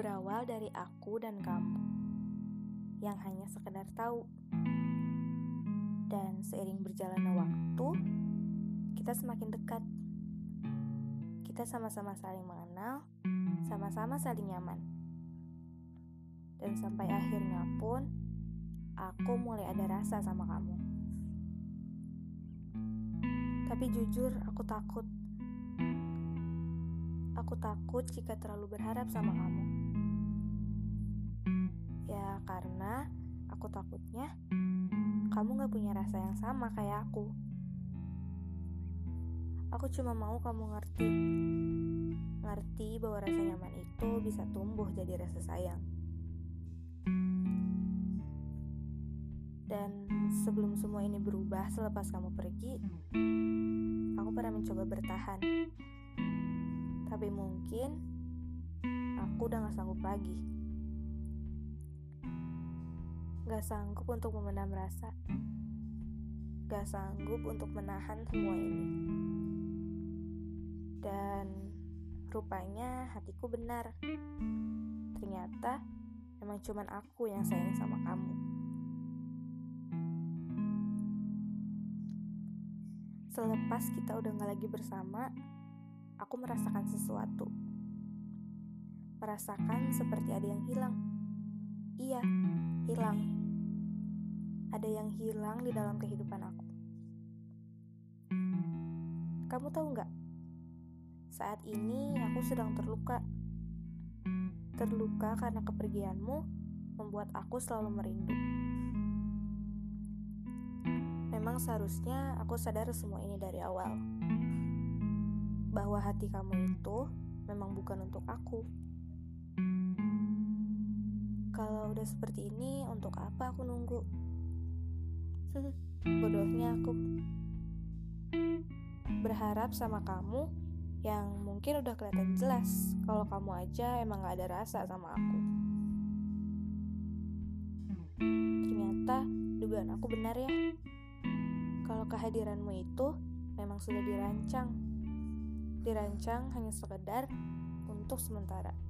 dari aku dan kamu yang hanya sekedar tahu. Dan seiring berjalannya waktu, kita semakin dekat. Kita sama-sama saling mengenal, sama-sama saling nyaman. Dan sampai akhirnya pun, aku mulai ada rasa sama kamu. Tapi jujur, aku takut Aku takut jika terlalu berharap sama kamu. Ya, karena aku takutnya kamu gak punya rasa yang sama kayak aku. Aku cuma mau kamu ngerti. Ngerti bahwa rasa nyaman itu bisa tumbuh jadi rasa sayang. Dan sebelum semua ini berubah selepas kamu pergi, aku pernah mencoba bertahan tapi mungkin aku udah gak sanggup lagi. Gak sanggup untuk memendam rasa. Gak sanggup untuk menahan semua ini. Dan rupanya hatiku benar. Ternyata emang cuman aku yang sayang sama kamu. Selepas kita udah gak lagi bersama, aku merasakan sesuatu. Merasakan seperti ada yang hilang. Iya, hilang. Ada yang hilang di dalam kehidupan aku. Kamu tahu nggak? Saat ini aku sedang terluka. Terluka karena kepergianmu membuat aku selalu merindu. Memang seharusnya aku sadar semua ini dari awal bahwa hati kamu itu memang bukan untuk aku. Kalau udah seperti ini, untuk apa aku nunggu? Bodohnya aku. Berharap sama kamu yang mungkin udah kelihatan jelas kalau kamu aja emang gak ada rasa sama aku. Ternyata dugaan aku benar ya. Kalau kehadiranmu itu memang sudah dirancang dirancang hanya sekedar untuk sementara.